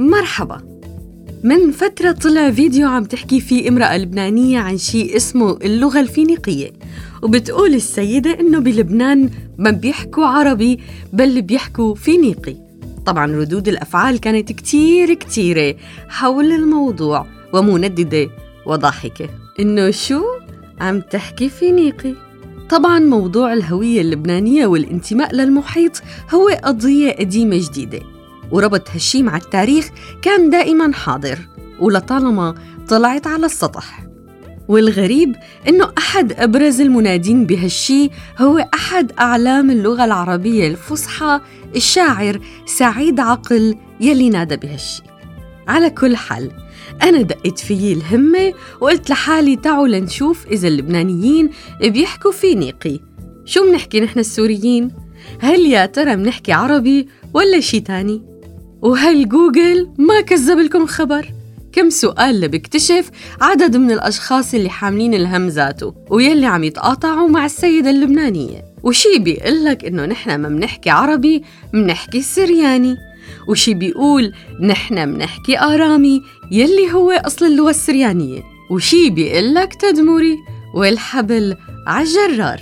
مرحبا. من فترة طلع فيديو عم تحكي فيه امرأة لبنانية عن شيء اسمه اللغة الفينيقية وبتقول السيدة إنه بلبنان ما بيحكوا عربي بل بيحكوا فينيقي. طبعا ردود الأفعال كانت كتير كتيرة حول الموضوع ومنددة وضاحكة. إنه شو؟ عم تحكي فينيقي. طبعا موضوع الهوية اللبنانية والانتماء للمحيط هو قضية قديمة جديدة. وربط هالشي مع التاريخ كان دائما حاضر ولطالما طلعت على السطح والغريب إنه أحد أبرز المنادين بهالشي هو أحد أعلام اللغة العربية الفصحى الشاعر سعيد عقل يلي نادى بهالشي على كل حال أنا دقت فيي الهمة وقلت لحالي تعوا لنشوف إذا اللبنانيين بيحكوا فينيقي شو منحكي نحن السوريين؟ هل يا ترى منحكي عربي ولا شي تاني؟ وهل جوجل ما كذب لكم خبر؟ كم سؤال لبكتشف عدد من الأشخاص اللي حاملين الهمزاته ويلي عم يتقاطعوا مع السيدة اللبنانية. وشي بيقلك إنه نحن ما منحكي عربي منحكي سرياني. وشي بيقول نحن منحكي آرامي يلي هو أصل اللغة السريانية. وشي بيقلك تدمري والحبل عالجرار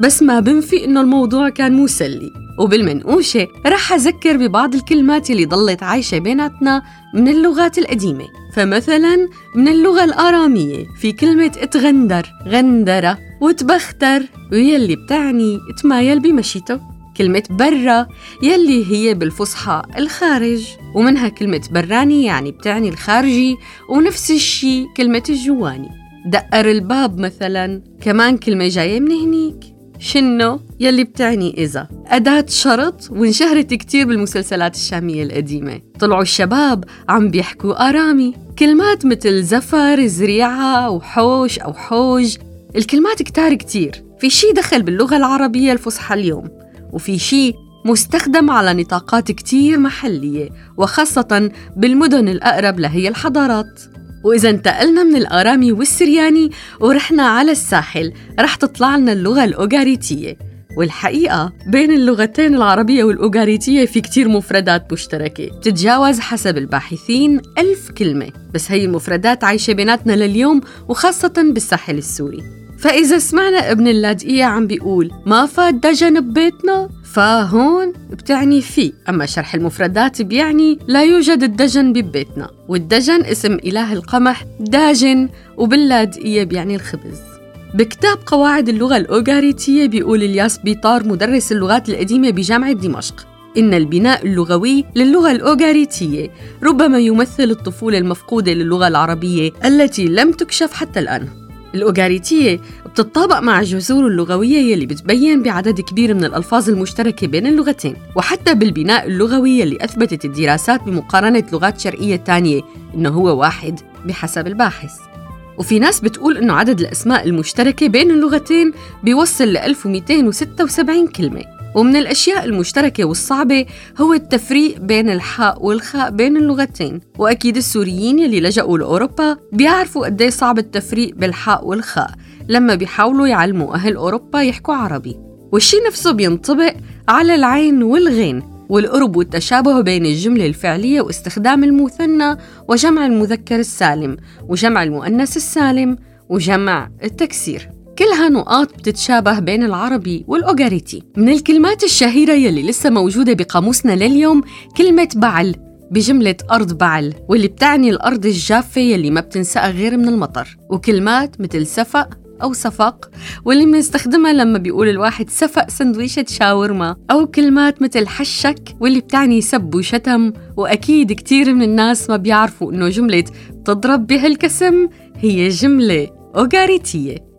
بس ما بنفي إنه الموضوع كان مسلي. وبالمنقوشة رح أذكر ببعض الكلمات اللي ضلت عايشة بيناتنا من اللغات القديمة. فمثلا من اللغة الآرامية في كلمة اتغندر غندرة وتبختر ويلي بتعني تمايل بمشيته. كلمة برا يلي هي بالفصحى الخارج ومنها كلمة براني يعني بتعني الخارجي ونفس الشي كلمة الجواني. دقر الباب مثلا كمان كلمة جاية من هنيك. شنو يلي بتعني إذا؟ أداة شرط وانشهرت كتير بالمسلسلات الشامية القديمة. طلعوا الشباب عم بيحكوا آرامي. كلمات مثل زفر زريعة وحوش أو حوج الكلمات كتار كتير. في شي دخل باللغة العربية الفصحى اليوم وفي شي مستخدم على نطاقات كتير محلية وخاصة بالمدن الأقرب لهي الحضارات. وإذا انتقلنا من الآرامي والسرياني ورحنا على الساحل رح تطلع لنا اللغة الأوغاريتية. والحقيقة بين اللغتين العربية والأوغاريتية في كتير مفردات مشتركة. بتتجاوز حسب الباحثين ألف كلمة. بس هي المفردات عايشة بيناتنا لليوم وخاصة بالساحل السوري. فإذا سمعنا ابن اللاذقية عم بيقول ما فات دجن ببيتنا فهون بتعني في أما شرح المفردات بيعني لا يوجد الدجن ببيتنا والدجن اسم إله القمح داجن وباللاذقية بيعني الخبز. بكتاب قواعد اللغة الأوغاريتية بيقول إلياس بيطار مدرس اللغات القديمة بجامعة دمشق إن البناء اللغوي للغة الأوغاريتية ربما يمثل الطفولة المفقودة للغة العربية التي لم تكشف حتى الآن. الأوغاريتية بتتطابق مع الجذور اللغوية يلي بتبين بعدد كبير من الألفاظ المشتركة بين اللغتين. وحتى بالبناء اللغوي يلي أثبتت الدراسات بمقارنة لغات شرقية تانية إنه هو واحد بحسب الباحث. وفي ناس بتقول إنه عدد الأسماء المشتركة بين اللغتين بيوصل ل 1276 كلمة. ومن الأشياء المشتركة والصعبة هو التفريق بين الحاء والخاء بين اللغتين. وأكيد السوريين يلي لجأوا لأوروبا بيعرفوا قد صعب التفريق بالحاء والخاء لما بيحاولوا يعلموا أهل أوروبا يحكوا عربي. والشي نفسه بينطبق على العين والغين والقرب والتشابه بين الجملة الفعلية واستخدام المثنى وجمع المذكر السالم وجمع المؤنث السالم وجمع التكسير. كلها نقاط بتتشابه بين العربي والأوغاريتي. من الكلمات الشهيرة يلي لسه موجودة بقاموسنا لليوم كلمة بعل بجملة أرض بعل واللي بتعني الأرض الجافة يلي ما بتنسقى غير من المطر. وكلمات مثل سفق أو صفق واللي بنستخدمها لما بيقول الواحد سفق سندويشة شاورما. أو كلمات مثل حشك واللي بتعني سب وشتم. وأكيد كتير من الناس ما بيعرفوا إنه جملة تضرب بهالكسم هي جملة أوغاريتية.